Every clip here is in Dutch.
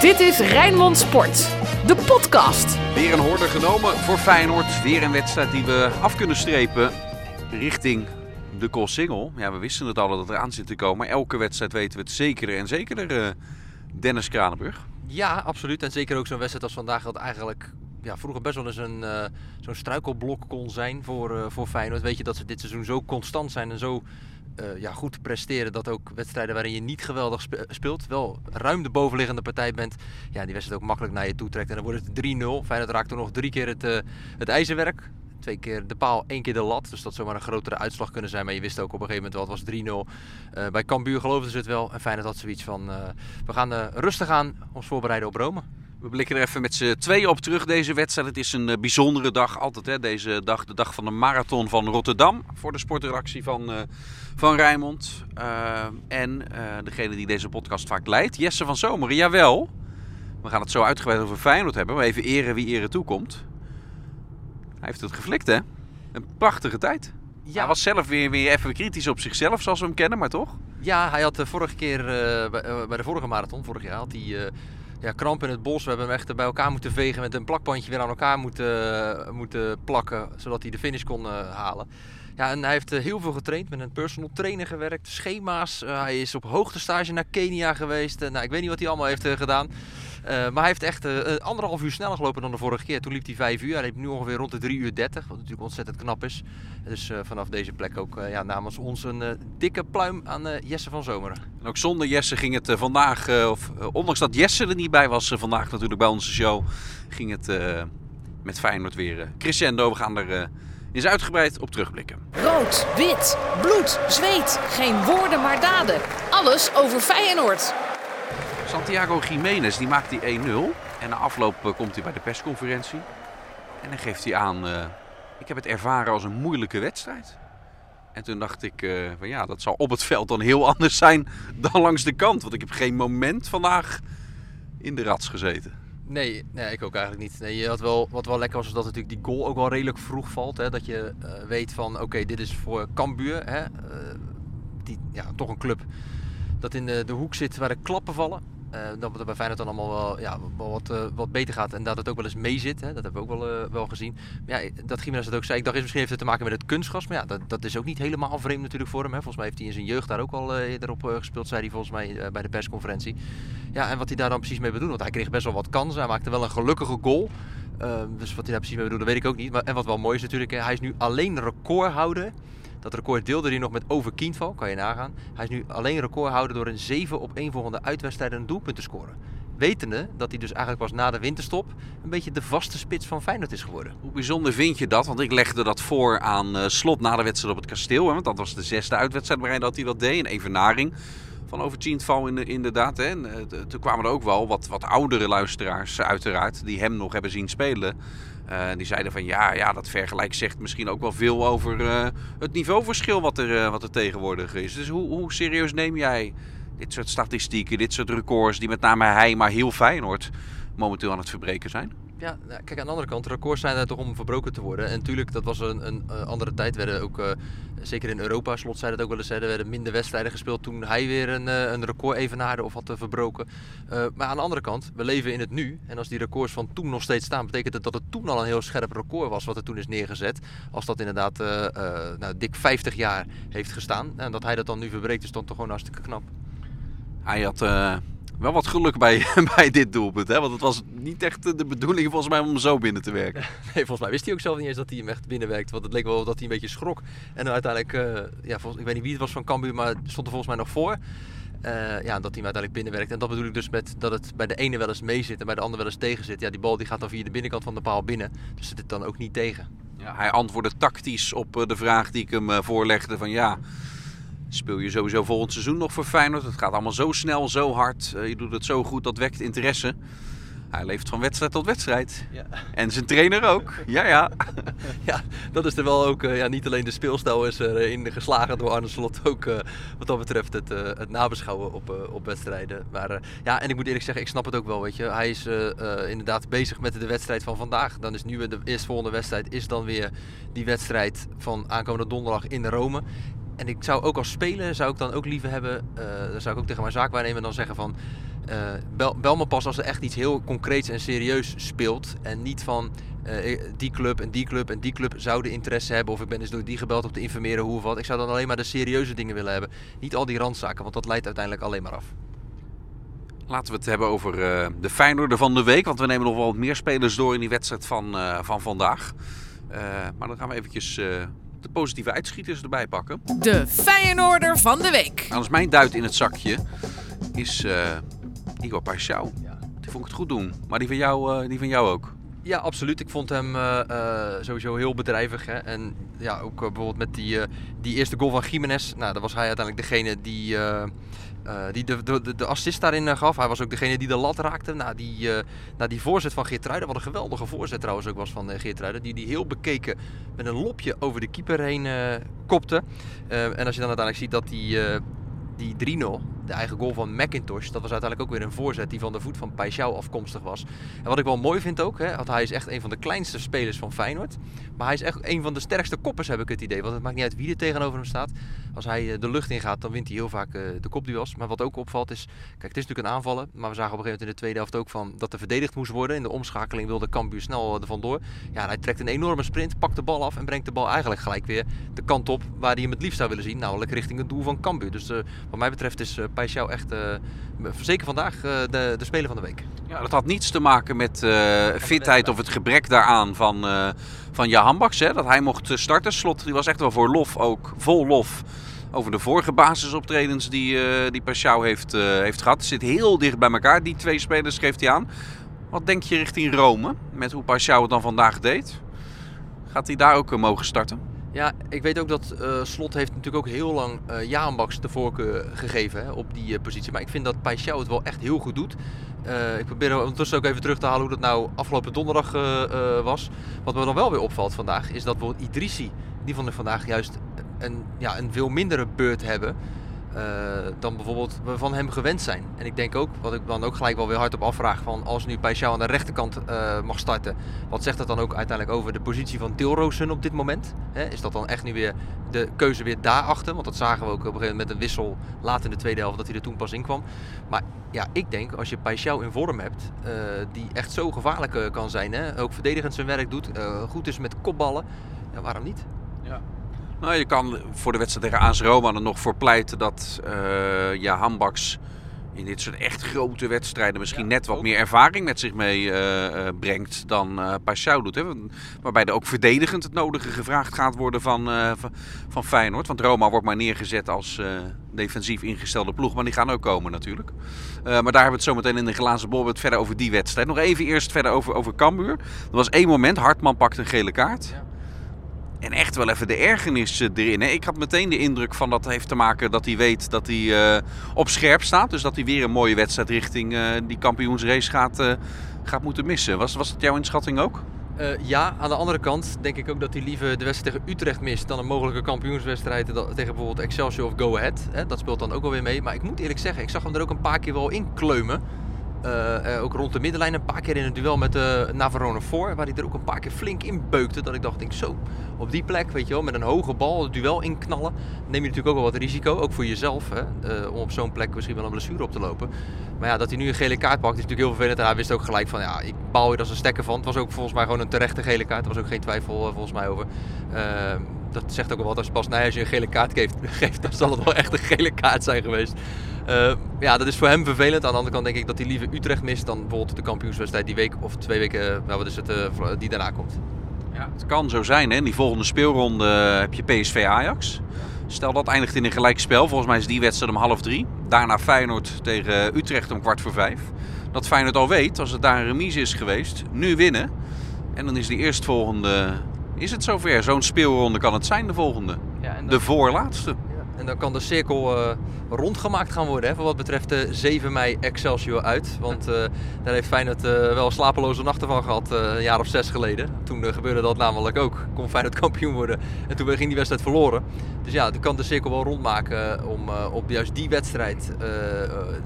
Dit is Rijnmond Sport, de podcast. Weer een hoorder genomen voor Feyenoord. Weer een wedstrijd die we af kunnen strepen richting de Koolsingel. Ja, we wisten het al dat het eraan zit te komen. Elke wedstrijd weten we het zekerder en zekerder, uh, Dennis Kranenburg. Ja, absoluut. En zeker ook zo'n wedstrijd als vandaag dat eigenlijk ja, vroeger best wel eens een, uh, zo'n struikelblok kon zijn voor, uh, voor Feyenoord. Weet je dat ze dit seizoen zo constant zijn en zo uh, ja, goed presteren. Dat ook wedstrijden waarin je niet geweldig speelt, wel ruim de bovenliggende partij bent. Ja, die wedstrijd ook makkelijk naar je toe trekt. En dan wordt het 3-0. Feyenoord raakt er nog drie keer het, uh, het ijzerwerk. Twee keer de paal, één keer de lat. Dus dat zou maar een grotere uitslag kunnen zijn. Maar je wist ook op een gegeven moment wel, het was 3-0. Uh, bij Cambuur geloofden ze het wel. En Feyenoord had zoiets van, we gaan rustig aan ons voorbereiden op Rome. We blikken er even met z'n tweeën op terug deze wedstrijd. Het is een uh, bijzondere dag, altijd hè, deze dag, de dag van de marathon van Rotterdam. Voor de sportredactie van, uh, van Rijnmond. Uh, en degene die deze podcast vaak leidt, Jesse van Zomeren. Jawel, we gaan het zo uitgebreid over Feyenoord hebben. Maar even eren wie eren toekomt. Hij heeft het geflikt hè. Een prachtige tijd. Ja. Hij was zelf weer, weer even kritisch op zichzelf, zoals we hem kennen, maar toch? Ja, hij had de vorige keer, bij, bij, de vorige marathon, vorig jaar, had hij ja, kramp in het bos. We hebben hem echt bij elkaar moeten vegen met een plakbandje weer aan elkaar moeten, moeten plakken. Zodat hij de finish kon uh, halen. Ja, en hij heeft uh, heel veel getraind, met een personal trainer gewerkt, schema's. Hij is op hoogtestage naar Kenia geweest. nou, ik weet niet wat hij allemaal heeft gedaan. Uh, maar hij heeft echt uh, anderhalf uur sneller gelopen dan de vorige keer. Toen liep hij vijf uur. Hij liep nu ongeveer rond de 3 uur 30. Wat natuurlijk ontzettend knap is. Dus uh, vanaf deze plek ook ja, namens ons een dikke pluim aan Jesse van Zomeren. En ook zonder Jesse ging het vandaag, of ondanks dat Jesse er niet bij was vandaag natuurlijk bij onze show, ging het met Feyenoord weer crescendo. We gaan er eens uitgebreid op terugblikken. Rood, wit, bloed, zweet. Geen woorden maar daden. Alles over Feyenoord. Santiago Jiménez die maakt die 1-0. En na afloop uh, komt hij bij de persconferentie. En dan geeft hij aan, uh, ik heb het ervaren als een moeilijke wedstrijd. En toen dacht ik, uh, van ja, dat zal op het veld dan heel anders zijn dan langs de kant. Want ik heb geen moment vandaag in de rats gezeten. Nee, nee, ik ook eigenlijk niet. Nee, had wel, wat wel lekker was, is dat natuurlijk die goal ook wel redelijk vroeg valt. Hè? Dat je weet van, oké, dit is voor Cambuur. Hè? die, ja, toch een club dat in de, de hoek zit waar de klappen vallen. Uh, dat het bij Feyenoord dan allemaal wel, ja, wat, uh, wat beter gaat. En dat het ook wel eens mee zit. Hè? Dat hebben we ook wel, uh, wel gezien. Maar ja, dat Gimenez het ook zei. Ik dacht, misschien heeft het te maken met het kunstgras. Maar ja, dat, dat is ook niet helemaal vreemd natuurlijk voor hem. Hè? Volgens mij heeft hij in zijn jeugd daar ook al eerder op gespeeld. Zei hij volgens mij bij de persconferentie. Ja, en wat hij daar dan precies mee bedoelt. Want hij kreeg best wel wat kansen. Hij maakte wel een gelukkige goal. Dus wat hij daar precies mee bedoelde, weet ik ook niet. Maar, en wat wel mooi is natuurlijk. Hij is nu alleen recordhouder dat record deelde hij nog met Over Kienval, kan je nagaan. Hij is nu alleen recordhouder door een 7 op 1 volgende uitwedstrijden een doelpunt te scoren. Wetende dat hij dus eigenlijk pas na de winterstop een beetje de vaste spits van Feyenoord is geworden. Hoe bijzonder vind je dat? Want ik legde dat voor aan uh, slot na de wedstrijd op het kasteel. Hè? Want dat was de zesde uitwedstrijd waarin dat hij dat deed. Een evenaring van over Kienval inderdaad. Hè? En, uh, toen kwamen er ook wel wat, wat oudere luisteraars uiteraard die hem nog hebben zien spelen. Uh, die zeiden van ja, ja, dat vergelijk zegt misschien ook wel veel over uh, het niveauverschil wat er, uh, wat er tegenwoordig is. Dus hoe, hoe serieus neem jij dit soort statistieken, dit soort records die met name hij, maar heel Feyenoord momenteel aan het verbreken zijn? Ja, nou, kijk aan de andere kant, records zijn er toch om verbroken te worden. En natuurlijk, dat was een, een andere tijd. Werden ook, uh, zeker in Europa, slot dat ook wel eens, er werden minder wedstrijden gespeeld toen hij weer een, uh, een record evenaarde of had verbroken. Uh, maar aan de andere kant, we leven in het nu. En als die records van toen nog steeds staan, betekent het dat het toen al een heel scherp record was wat er toen is neergezet. Als dat inderdaad nou, dik 50 jaar heeft gestaan. En dat hij dat dan nu verbreekt, is dan toch gewoon hartstikke knap. Hij had wel wat geluk bij, bij dit doelpunt. Hè? Want het was niet echt de bedoeling volgens mij om hem zo binnen te werken. Nee, volgens mij wist hij ook zelf niet eens dat hij hem echt binnenwerkt. Want het leek wel dat hij een beetje schrok. En dan uiteindelijk, uh, ja, volgens, ik weet niet wie het was van Cambuur, maar stond er volgens mij nog voor. Uh, ja, dat hij hem uiteindelijk binnenwerkt. En dat bedoel ik dus met dat het bij de ene wel eens mee zit en bij de ander wel eens tegen zit. Ja, die bal die gaat dan via de binnenkant van de paal binnen. Dus zit het dan ook niet tegen. Ja, hij antwoordde tactisch op eh, de vraag die ik hem voorlegde van ja... Speel je sowieso volgend seizoen nog voor Feyenoord? Het gaat allemaal zo snel, zo hard. Uh, je doet het zo goed, dat wekt interesse. Hij leeft van wedstrijd tot wedstrijd. Ja. En zijn trainer ook. Ja, ja. ja, dat is er wel ook. Uh, ja, niet alleen de speelstijl is erin geslagen door Arne Slot. Ook uh, wat dat betreft het, uh, het nabeschouwen op, op wedstrijden. Maar ja, en ik moet eerlijk zeggen, ik snap het ook wel. Weet je. Hij is inderdaad bezig met de wedstrijd van vandaag. Dan is nu de eerstvolgende wedstrijd is dan weer die wedstrijd van aankomende donderdag in Rome. En ik zou ook als speler, zou ik dan ook liever hebben, uh, dan zou ik ook tegen mijn zaakwaarnemer dan zeggen van... eh, bel, bel me pas als er echt iets heel concreets en serieus speelt. En niet van eh, die club en die club en die club zouden interesse hebben. Of ik ben eens door die gebeld om te informeren hoe of wat. Ik zou dan alleen maar de serieuze dingen willen hebben. Niet al die randzaken, want dat leidt uiteindelijk alleen maar af. Laten we het hebben over de Feyenoorder van de week. Want we nemen nog wel wat meer spelers door in die wedstrijd van, van vandaag. Maar dan gaan we eventjes de positieve uitschieters erbij pakken. De Feyenoorder van de week. Nou, als mijn duit in het zakje is Igor Paixão. Die vond ik het goed doen. Maar die van jou, die van jou ook? Ja, absoluut. Ik vond hem uh, uh, sowieso heel bedrijvig. Hè. En ja, ook uh, bijvoorbeeld met die, die eerste goal van Jiménez. Nou, dan was hij uiteindelijk degene die, die de, de, de assist daarin gaf. Hij was ook degene die de lat raakte. Nou, die, nou, die voorzet van Geertruiden, wat een geweldige voorzet trouwens ook was van Geertruiden. Die die heel bekeken met een lopje over de keeper heen kopte. en als je dan uiteindelijk ziet dat die, die 3-0 de eigen goal van McIntosh, dat was uiteindelijk ook weer een voorzet die van de voet van Paixão afkomstig was. En wat ik wel mooi vind ook, hè, want hij is echt een van de kleinste spelers van Feyenoord. Maar hij is echt een van de sterkste koppers, heb ik het idee. Want het maakt niet uit wie er tegenover hem staat. Als hij eh, de lucht ingaat, dan wint hij heel vaak eh, de kopduels. Maar wat ook opvalt is, kijk, het is natuurlijk een aanvallen. Maar we zagen op een gegeven moment in de tweede helft ook van dat er verdedigd moest worden. In de omschakeling wilde Cambuur snel eh, er vandoor. Ja, hij trekt een enorme sprint, pakt de bal af en brengt de bal eigenlijk gelijk weer de kant op waar hij hem het liefst zou willen zien. Namelijk richting het doel van Cambuur. Dus wat mij betreft is uh, echt zeker vandaag de, de speler van de week. Ja, dat had niets te maken met fitheid of het gebrek daaraan van, van Jahan Baks. Hè? Dat hij mocht starten. Slot die was echt wel voor lof ook, vol lof over de vorige basisoptredens die, uh, die heeft, uh, heeft gehad. Zit heel dicht bij elkaar, die twee spelers geeft hij aan. Wat denk je richting Rome, met hoe Pashao het dan vandaag deed? Gaat hij daar ook uh, mogen starten? Ja, ik weet ook dat Slot heeft natuurlijk ook heel lang uh, Jaanbaks de voorkeur gegeven hè, op die positie. Maar ik vind dat Paixão het wel echt heel goed doet. ik probeer ondertussen ook even terug te halen hoe dat nou afgelopen donderdag was. Wat me dan wel weer opvalt vandaag is dat bijvoorbeeld Idrissi, die vond ik vandaag juist een, ja, een veel mindere beurt hebben uh, dan bijvoorbeeld we van hem gewend zijn. En ik denk ook, wat ik dan ook gelijk wel weer hard op afvraag, van als nu Paixão aan de rechterkant uh, mag starten, wat zegt dat dan ook uiteindelijk over de positie van Tilrosen op dit moment? Is dat dan echt nu weer de keuze weer daarachter? Want dat zagen we ook op een gegeven moment met een wissel laat in de tweede helft, dat hij er toen pas in kwam. Maar ja, ik denk als je Paixão in vorm hebt, uh, die echt zo gevaarlijk kan zijn, hè? ook verdedigend zijn werk doet, goed is met kopballen, waarom niet? Nou, je kan voor de wedstrijd tegen AS Roma er nog voor pleiten dat uh, ja, Hambaks in dit soort echt grote wedstrijden misschien net wat meer ervaring met zich mee uh, uh, brengt dan uh, Paschou doet. Hè? Waarbij er ook verdedigend het nodige gevraagd gaat worden van, van, van, Feyenoord. Want Roma wordt maar neergezet als defensief ingestelde ploeg. Maar die gaan ook komen natuurlijk. maar daar hebben we het zo meteen in de glazen bol verder over die wedstrijd. Nog even eerst verder over, over Cambuur. Er was één moment, Hartman pakt een gele kaart. Ja. En echt wel even de ergernis eh, erin. Ik had meteen de indruk van dat heeft te maken dat hij weet dat hij uh, op scherp staat. Dus dat hij weer een mooie wedstrijd richting uh, die kampioensrace gaat, gaat moeten missen. Was, was dat jouw inschatting ook? ja, aan de andere kant denk ik ook dat hij liever de wedstrijd tegen Utrecht mist dan een mogelijke kampioenswedstrijd tegen bijvoorbeeld Excelsior of Go Ahead. Hè. Dat speelt dan ook wel weer mee. Maar ik moet eerlijk zeggen, ik zag hem er ook een paar keer wel in kleumen. Uh, uh, ook rond de middenlijn een paar keer in een duel met uh, Navarone voor. Waar hij er ook een paar keer flink in beukte. Dat ik dacht, denk zo, op die plek, weet je wel, met een hoge bal het duel inknallen. Neem je natuurlijk ook wel wat risico, ook voor jezelf. Hè, om op zo'n plek misschien wel een blessure op te lopen. Maar ja, dat hij nu een gele kaart pakt is natuurlijk heel vervelend. En hij wist ook gelijk van, ja, ik bouw hier als een stekker van. Het was ook volgens mij gewoon een terechte gele kaart. Er was ook geen twijfel volgens mij over. Dat zegt ook wel wat als Bas Nijers je een gele kaart geeft, geeft, dan zal het wel echt een gele kaart zijn geweest. Uh, ja, dat is voor hem vervelend. Aan de andere kant denk ik dat hij liever Utrecht mist dan bijvoorbeeld de kampioenswedstrijd die week of twee weken, nou, wat is het, uh, die daarna komt. Ja, het kan zo zijn. Hè? In die volgende speelronde heb je PSV Ajax. Stel dat eindigt in een gelijkspel. Volgens mij is die wedstrijd om half drie. Daarna Feyenoord tegen Utrecht om kwart voor vijf. Dat Feyenoord al weet, als het daar een remise is geweest, nu winnen. En dan is die eerstvolgende is het zover. Zo'n speelronde kan het zijn, de volgende. Ja. De voorlaatste. En dan kan de cirkel uh, rondgemaakt gaan worden hè, voor wat betreft de 7 mei Excelsior uit. Want uh, daar heeft Feyenoord uh, wel slapeloze nachten van gehad een jaar of zes geleden. Toen gebeurde dat namelijk ook. Kon Feyenoord kampioen worden en toen ging die wedstrijd verloren. Dus ja, dan kan de cirkel wel rondmaken om op juist die wedstrijd,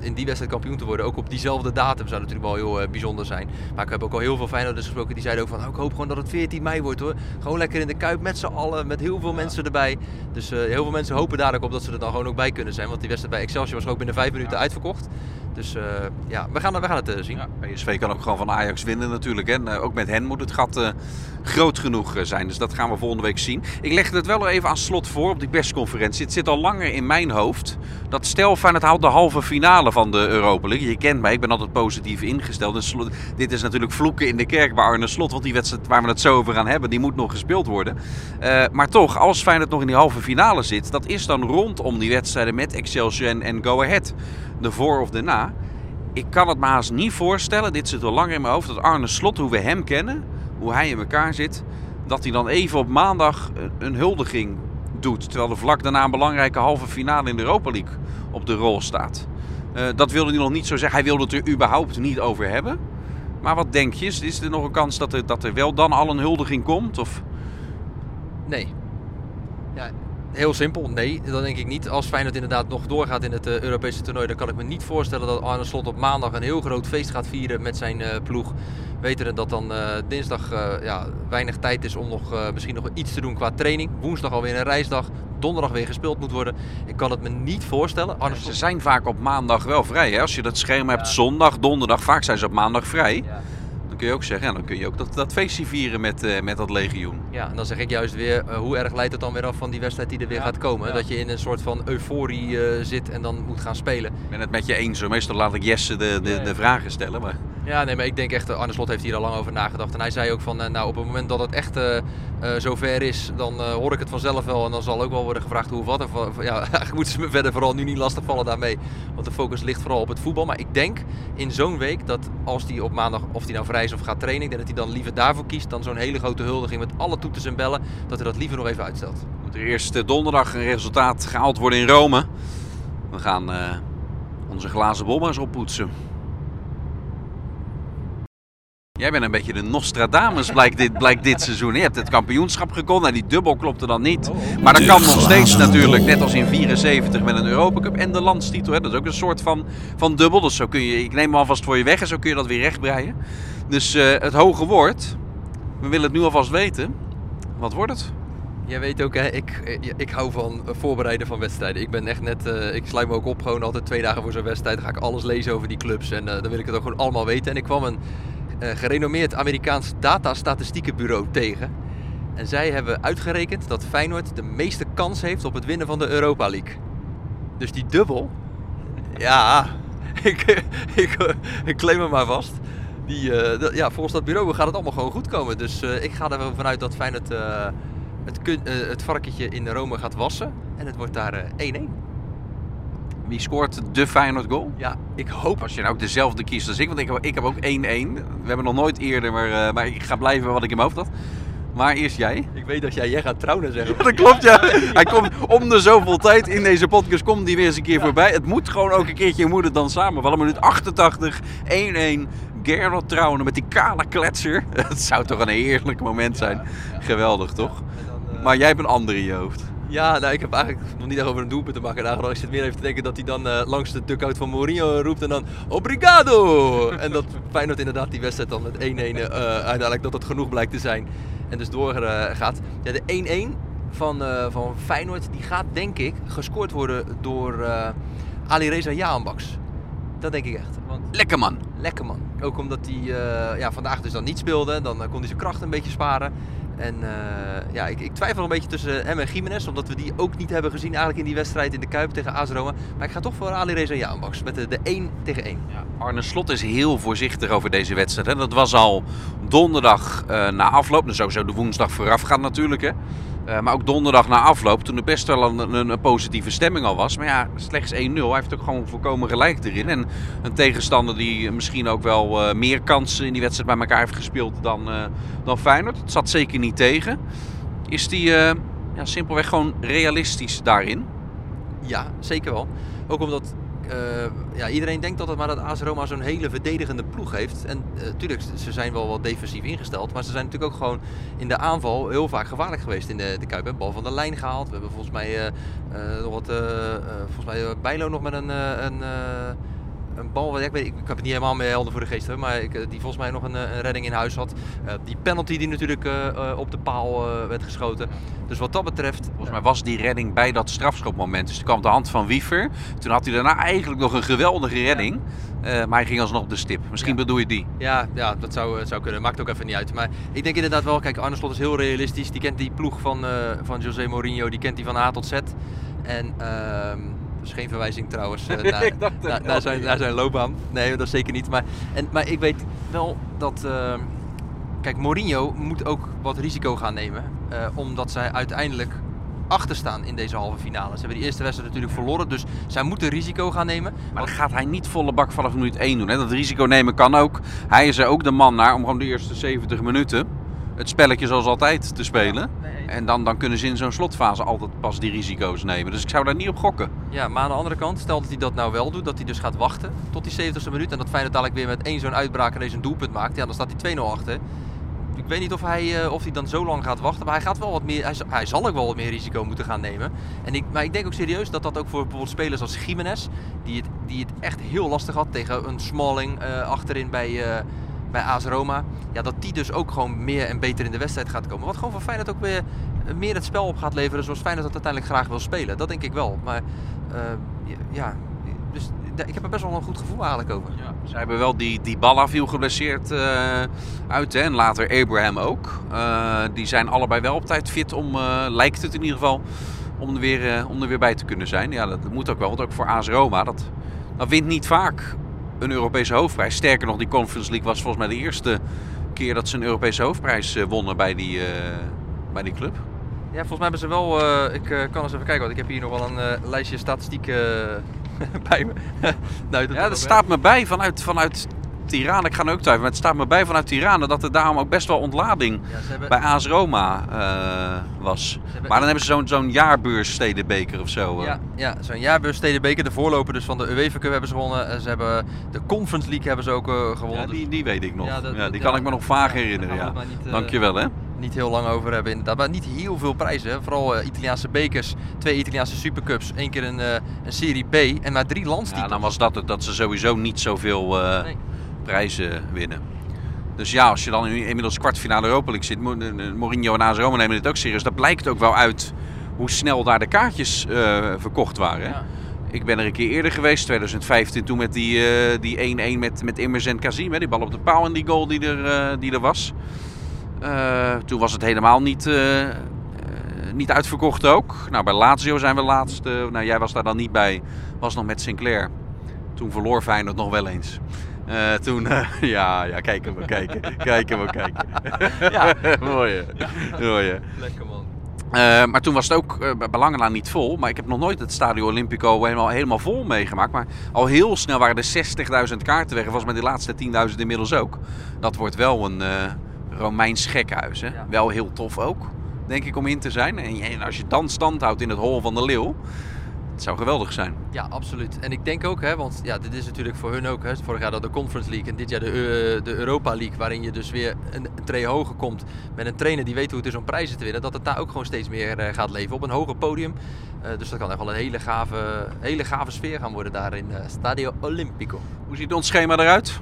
in die wedstrijd kampioen te worden. Ook op diezelfde datum zou natuurlijk wel heel bijzonder zijn. Maar ik heb ook al heel veel Feyenoorders gesproken die zeiden ook van nou, ik hoop gewoon dat het 14 mei wordt hoor. Gewoon lekker in de Kuip met z'n allen, met heel veel mensen erbij. Dus heel veel mensen hopen daar ook op dat ze er dan gewoon ook bij kunnen zijn. Want die wedstrijd bij Excelsior was ook binnen vijf minuten uitverkocht. Dus uh, ja, we gaan, we gaan het uh, zien. Ja, PSV kan ook gewoon van Ajax winnen natuurlijk. En uh, ook met hen moet het gat groot genoeg zijn. Dus dat gaan we volgende week zien. Ik leg het wel even aan slot voor op die persconferentie. Het zit al langer in mijn hoofd. Dat stel van het houdt de halve finale van de Europa League. Je kent mij, ik ben altijd positief ingesteld. Dit is natuurlijk vloeken in de kerk bij Arne Slot. Want die wedstrijd waar we het zo over gaan hebben, die moet nog gespeeld worden. maar toch, als Feyenoord nog in die halve finale zit, dat is dan rondom die wedstrijden met Excelsior en Go Ahead de voor of de na. Ik kan het me haast niet voorstellen, dit zit al lang in mijn hoofd, dat Arne Slot, hoe we hem kennen, hoe hij in elkaar zit, dat hij dan even op maandag een huldiging doet. Terwijl er vlak daarna een belangrijke halve finale in de Europa League op de rol staat. Uh, dat wilde hij nog niet zo zeggen. Hij wilde het er überhaupt niet over hebben. Maar wat denk je? Is er nog een kans dat er, dat er wel dan al een huldiging komt? Of? Nee. Ja, Heel simpel, nee, dat denk ik niet. Als Feyenoord inderdaad nog doorgaat in het uh, Europese toernooi, dan kan ik me niet voorstellen dat Arne Slot op maandag een heel groot feest gaat vieren met zijn uh, ploeg. Wetende dat dan uh, dinsdag ja, weinig tijd is om nog, misschien nog iets te doen qua training. Woensdag alweer een reisdag, donderdag weer gespeeld moet worden. Ik kan het me niet voorstellen. Arne Slot... Ze zijn vaak op maandag wel vrij. Hè? Als je dat schema hebt, zondag, donderdag, vaak zijn ze op maandag vrij. Ja kun je ook zeggen, en dan kun je ook dat, dat feestje vieren met, uh, met dat legioen. Ja, en dan zeg ik juist weer, uh, hoe erg leidt het dan weer af van die wedstrijd die er weer gaat komen? Dat je in een soort van euforie uh, zit en dan moet gaan spelen. Ik ben het met je eens. Meestal laat ik Jesse de, de, de vragen stellen. Maar... Ja, nee, maar ik denk echt, Arne Slot heeft hier al lang over nagedacht. En hij zei ook van, nou op het moment dat het echt zover is, dan hoor ik het vanzelf wel. En dan zal ook wel worden gevraagd hoe wat. En, ja, eigenlijk moeten ze me verder vooral nu niet lastig vallen daarmee. Want de focus ligt vooral op het voetbal. Maar ik denk in zo'n week dat als die op maandag, of die nou vrij is of gaat trainen, dat hij dan liever daarvoor kiest dan zo'n hele grote huldiging met alle toeters en bellen, dat hij dat liever nog even uitstelt. Moet er eerst donderdag een resultaat gehaald worden in Rome. We gaan uh, onze glazen eens oppoetsen. Jij bent een beetje de Nostradamus, blijkt dit, blijkt dit seizoen. Je hebt het kampioenschap gekonnen en die dubbel klopte dan niet. Maar dat kan nog steeds natuurlijk, net als in 74 met een Europacup en de landstitel. Hè. Dat is ook een soort van, van dubbel. Dus zo kun je, ik neem hem alvast voor je weg en zo kun je dat weer rechtbreien. Dus uh, het hoge woord, we willen het nu alvast weten. Wat wordt het? Jij weet ook, hè, ik, ik hou van voorbereiden van wedstrijden. Ik ben echt net, uh, ik sluit me ook op gewoon altijd twee dagen voor zo'n wedstrijd. Dan ga ik alles lezen over die clubs en uh, dan wil ik het ook gewoon allemaal weten. En ik kwam een gerenommeerd Amerikaans datastatistiekenbureau tegen. En zij hebben uitgerekend dat Feyenoord de meeste kans heeft op het winnen van de Europa League. Dus die dubbel, ja, ik, ik, ik claim hem maar vast. Die, uh, ja, volgens dat bureau gaat het allemaal gewoon goed komen. Dus uh, ik ga er vanuit dat Feyenoord het, het varkentje in Rome gaat wassen. En het wordt daar 1-1. Wie scoort de Feyenoord goal? Ja, ik hoop... Als je nou ook dezelfde kiest als ik, want ik heb, ik heb ook 1-1. We hebben nog nooit eerder, maar, maar ik ga blijven wat ik in mijn hoofd had. Maar eerst jij. Ik weet dat jij, jij gaat trouwen zeggen. Ja, dat klopt, ja. Hij komt om de zoveel tijd in deze podcast, komt die weer eens een keer voorbij. Het moet gewoon ook een keertje, je moet het dan samenvallen. Minuut 88, 1-1. Gerard trouwen met die kale kletser. Het zou toch een heerlijk moment zijn. Geweldig, toch? Dan, Maar jij hebt een andere in je hoofd. Ja, nou, ik heb eigenlijk nog niet echt over een doelpunt te maken. Ik zit meer even te denken dat hij dan uh, langs de dugout van Mourinho roept en dan Obrigado! en dat Feyenoord inderdaad die wedstrijd dan met 1-1 uh, uiteindelijk dat het genoeg blijkt te zijn. En dus doorgaat. Ja, de 1-1 van, uh, van Feyenoord die gaat denk ik gescoord worden door uh, Ali Reza Jaanbaks. Dat denk ik echt. Want... Lekker man. Lekker man. Ook omdat hij uh, ja, vandaag dus dan niet speelde. Dan kon hij zijn kracht een beetje sparen. En uh, ja, ik, ik, twijfel een beetje tussen hem en Jiménez. Omdat we die ook niet hebben gezien eigenlijk in die wedstrijd in de Kuip tegen AS Roma. Maar ik ga toch voor Ali Reza Jaanbaks met de, de 1 tegen 1. Ja, Arne Slot is heel voorzichtig over deze wedstrijd. Hè. Dat was al donderdag uh, na afloop. Dus sowieso de woensdag vooraf gaat natuurlijk. Hè. Uh, maar ook donderdag na afloop, toen er best wel een, een, positieve stemming al was. Maar ja, slechts 1-0. Hij heeft ook gewoon voorkomen gelijk erin. En een tegenstander die misschien ook wel uh, meer kansen in die wedstrijd bij elkaar heeft gespeeld dan, uh, dan Feyenoord. Het zat zeker niet tegen. Is die ja, simpelweg gewoon realistisch daarin? Ja, zeker wel. Ook omdat uh, ja, iedereen denkt altijd maar dat AS Roma zo'n hele verdedigende ploeg heeft. En natuurlijk, uh, ze zijn wel wat defensief ingesteld. Maar ze zijn natuurlijk ook gewoon in de aanval heel vaak gevaarlijk geweest in de, de Kuip. Een bal van de lijn gehaald. We hebben volgens mij uh, nog wat... volgens mij Bijlo nog met een... een een bal, ik, weet, ik, ik heb het niet helemaal meer helder voor de geest, hoor, maar ik, die volgens mij nog een, een, redding in huis had. die penalty die natuurlijk op de paal werd geschoten. Dus wat dat betreft... Volgens mij was die redding bij dat strafschopmoment. Dus toen kwam de hand van Wiever. Toen had hij daarna eigenlijk nog een geweldige redding. maar hij ging alsnog op de stip. Misschien bedoel je die. Ja, ja dat zou, zou kunnen. Maakt ook even niet uit. Maar ik denk inderdaad wel, kijk, Arne Slot is heel realistisch. Die kent die ploeg van, van José Mourinho, die kent die van A tot Z. En... Ehm, dat is geen verwijzing trouwens uh, naar, naar, zijn, naar zijn loopbaan. Nee, dat is zeker niet. Maar, en, maar ik weet wel dat. Uh, kijk, Mourinho moet ook wat risico gaan nemen. Uh, omdat zij uiteindelijk achter staan in deze halve finale. Ze hebben die eerste wedstrijd natuurlijk verloren, dus zij moeten risico gaan nemen. Maar dat gaat hij niet volle bak vanaf minuut 1 doen. Hè? Dat risico nemen kan ook. Hij is er ook de man naar om gewoon de eerste 70 minuten het spelletje zoals altijd te spelen. En dan, dan kunnen ze in zo'n slotfase altijd pas die risico's nemen. Dus ik zou daar niet op gokken. Ja, maar aan de andere kant, stel dat hij dat nou wel doet, dat hij dus gaat wachten tot die 70ste minuut. En dat Feyenoord dadelijk weer met één zo'n uitbraak en een doelpunt maakt. Ja, dan staat hij 2-0 achter. Ik weet niet of hij, uh, of hij dan zo lang gaat wachten, maar hij, gaat wel wat meer, hij, hij, zal ook wel wat meer risico moeten gaan nemen. En ik, maar ik denk ook serieus dat dat ook voor bijvoorbeeld spelers als Jiménez, die het, die het echt heel lastig had tegen een Smalling uh, achterin bij, uh, bij AS Roma. Ja, dat die dus ook gewoon meer en beter in de wedstrijd gaat komen. Wat gewoon voor Feyenoord ook weer meer het spel op gaat leveren zoals Feyenoord dat uiteindelijk graag wil spelen. Dat denk ik wel. Maar ja, dus ik heb er best wel een goed gevoel eigenlijk over. Ja. Ze hebben wel die, die Balla viel geblesseerd uh, uit. En later Abraham ook. Die zijn allebei wel op tijd fit om, lijkt het in ieder geval, om er, weer, om er weer bij te kunnen zijn. Ja, dat moet ook wel. Want ook voor AS Roma, dat, dat wint niet vaak een Europese hoofdprijs. Sterker nog, die Conference League was volgens mij de eerste keer dat ze een Europese hoofdprijs wonnen bij die, bij die club. Ja, volgens mij hebben ze wel. ik kan eens even kijken, want ik heb hier nog wel een lijstje statistieken bij me. nou, dat ja, dat staat me bij vanuit, vanuit Tirana. Ik ga nu ook twijfelen, maar het staat me bij vanuit Tirana dat er daarom ook best wel ontlading hebben... bij AS Roma uh, was. Hebben... Maar dan hebben ze zo'n zo'n jaarbeurs stedenbeker of zo. Uh. Ja, ja zo'n jaarbeurs stedenbeker. De voorloper dus van de UEFA Cup hebben ze gewonnen. Ze hebben de Conference League hebben ze ook gewonnen. Ja, die, die weet ik nog. Ja, dat, ja die kan ik me nog vaag herinneren. Ja. Niet, Dankjewel hè niet heel lang over hebben inderdaad. Maar niet heel veel prijzen. Vooral uh, Italiaanse bekers, twee Italiaanse supercups, één keer een, uh, een Serie B en maar drie landstitels. Ja, dan was dat het, dat ze sowieso niet zoveel uh, nee. Prijzen winnen. Dus ja, als je dan inmiddels kwartfinale Europa League zit, Mourinho en AS Roma nemen dit ook serieus. Dat blijkt ook wel uit hoe snel daar de kaartjes verkocht waren. Ja. Ik ben er een keer eerder geweest, 2015, toen met die 1-1 die met, met Immers en Kazim. Die bal op de paal en die goal die er, die er was. Toen was het helemaal niet, niet uitverkocht ook. Nou, bij Lazio zijn we laatst. nou, jij was daar dan niet bij. Was nog met Sinclair. Toen verloor Feyenoord nog wel eens. Uh, toen, ja, ja, kijken we, kijken. kijken we, kijken. ja. Mooi, ja. Mooi, Lekker man. Uh, maar toen was het ook uh, bij lange na niet vol. Maar ik heb nog nooit het Stadio Olimpico helemaal, helemaal vol meegemaakt. Maar al heel snel waren er 60.000 kaarten weg. Volgens mij de laatste 10.000 inmiddels ook. Dat wordt wel een, uh, Romeins gekhuis. Hè? Wel heel tof ook, denk ik, om in te zijn. En als je dan stand houdt in het hol van de leeuw, het zou geweldig zijn. Ja, absoluut. En ik denk ook, hè, want ja, dit is natuurlijk voor hun ook. Hè, vorig jaar de Conference League en dit jaar de, de Europa League. Waarin je dus weer een, een tree hoger komt met een trainer die weet hoe het is om prijzen te winnen. Dat het daar ook gewoon steeds meer uh, gaat leven op een hoger podium. Uh, dus dat kan echt wel een hele gave, hele gave sfeer gaan worden daar in Stadio Olimpico. Hoe ziet ons schema eruit?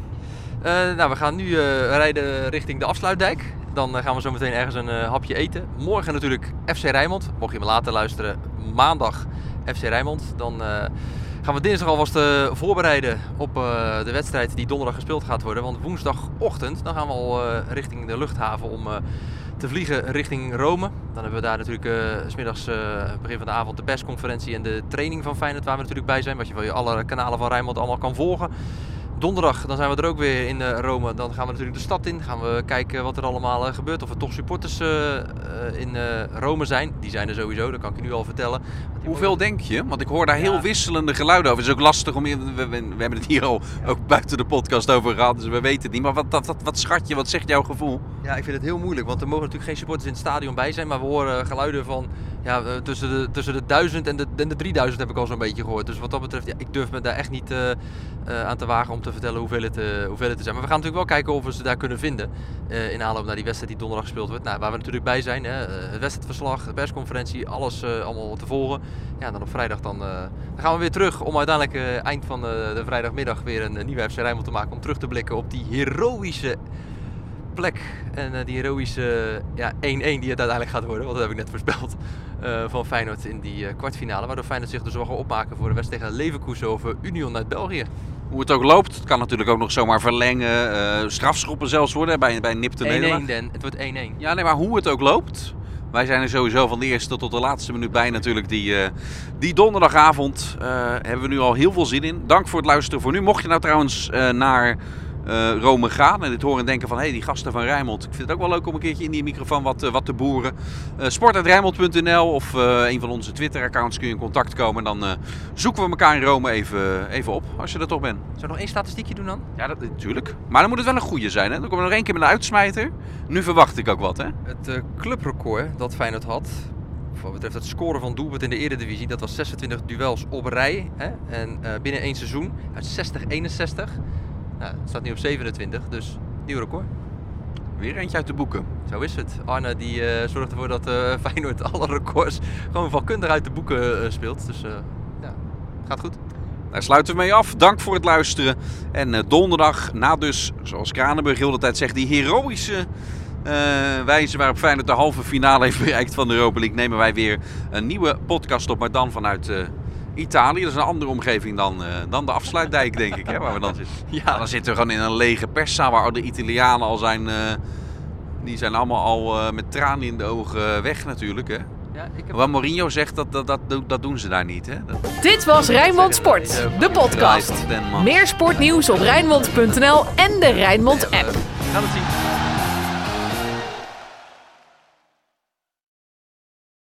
Nou, we gaan nu rijden richting de afsluitdijk. Dan gaan we zo meteen ergens een hapje eten. Morgen natuurlijk FC Rijnmond. Mocht je me later luisteren, maandag FC Rijnmond. Dan gaan we dinsdag alvast voorbereiden op de wedstrijd die donderdag gespeeld gaat worden. Want woensdagochtend dan gaan we al richting de luchthaven om te vliegen richting Rome. Dan hebben we daar natuurlijk uh, smiddags begin van de avond de persconferentie en de training van Feyenoord waar we natuurlijk bij zijn. Wat je van je alle kanalen van Rijnmond allemaal kan volgen donderdag dan zijn we er ook weer in uh, Rome. Dan gaan we natuurlijk de stad in. Gaan we kijken wat er allemaal uh, gebeurt. Of er toch supporters uh, in Rome zijn. Die zijn er sowieso, dat kan ik je nu al vertellen. Hoeveel denk je? Want ik hoor daar heel wisselende geluiden over. Het is ook lastig om... We, we, we hebben het hier al ook buiten de podcast over gehad. Dus we weten het niet. Maar wat, wat, wat, wat schat je? Wat zegt jouw gevoel? Ja, ik vind het heel moeilijk. Want er mogen natuurlijk geen supporters in het stadion bij zijn. Maar we horen geluiden van ja, tussen, de, tussen de 1000 en de, en de 3000 heb ik al zo'n beetje gehoord. Dus wat dat betreft, ja, ik durf me daar echt niet eh, aan te wagen om te vertellen hoeveel het, eh, hoeveel het er zijn. Maar we gaan natuurlijk wel kijken of we ze daar kunnen vinden eh, in aanloop naar die wedstrijd die donderdag gespeeld wordt. Nou, waar we natuurlijk bij zijn, hè, eh, het wedstrijdverslag, de persconferentie, alles allemaal te volgen. Ja, dan op vrijdag dan, dan gaan we weer terug om uiteindelijk eind van de, vrijdagmiddag weer een, nieuwe FC te maken. Om terug te blikken op die heroïsche plek en die heroïsche ja, 1-1 die het uiteindelijk gaat worden, dat heb ik net voorspeld, van Feyenoord in die kwartfinale. Waardoor Feyenoord zich dus wel gaat opmaken voor de wedstrijd tegen Leverkusen over Union uit België. Hoe het ook loopt, het kan natuurlijk ook nog zomaar verlengen, eh, strafschoppen zelfs worden bij, bij een nipte 1-1 nederlaag. Den, het wordt 1-1. Ja, nee, maar hoe het ook loopt. Wij zijn er sowieso van de eerste tot de laatste minuut bij natuurlijk. Die, eh, die donderdagavond eh, hebben we nu al heel veel zin in. Dank voor het luisteren voor nu. Mocht je nou trouwens naar eh, Rome gaan en dit horen en denken van... hé, hey, die gasten van Rijnmond. Ik vind het ook wel leuk om een keertje in die microfoon wat, eh, wat te boeren. Uh, sport.rijnmond.nl of een van onze Twitter-accounts kun je in contact komen. En dan zoeken we elkaar in Rome even, even op, als je er toch bent. We nog één statistiekje doen dan? Ja, dat natuurlijk. Maar dan moet het wel een goede zijn, hè? Dan komen we nog één keer met een uitsmijter. Nu verwacht ik ook wat, hè? Het clubrecord dat Feyenoord had, wat betreft het scoren van doelpunt in de Eredivisie, dat was 26 duels op rij. Hè? En binnen één seizoen uit 60, 61. Nou, het staat nu op 27, dus nieuw record. Weer eentje uit de boeken. Zo is het. Arne die eh, zorgt ervoor dat eh, Feyenoord alle records gewoon valkundig uit de boeken eh, speelt. Dus ja, gaat goed. Daar sluiten we mee af. Dank voor het luisteren. En donderdag, na dus, zoals Kranenburg heel de tijd zegt, die heroïsche wijze waarop Feyenoord de halve finale heeft bereikt van de Europa League, nemen wij weer een nieuwe podcast op. Maar dan vanuit eh, Italië. Dat is een andere omgeving dan, eh, dan de afsluitdijk, denk ik, hè, waar we dan zitten. Ja, Dan zitten we gewoon in een lege perszaal waar de Italianen al zijn... eh, die zijn allemaal al eh, met tranen in de ogen weg natuurlijk, hè. ja ik heb... Wat Mourinho zegt, dat, dat, dat, dat doen ze daar niet, hè. Dat, Dit was Rijnmond Sport, de podcast. Meer sportnieuws op Rijnmond.nl en de Rijnmond app. Gaan het zien.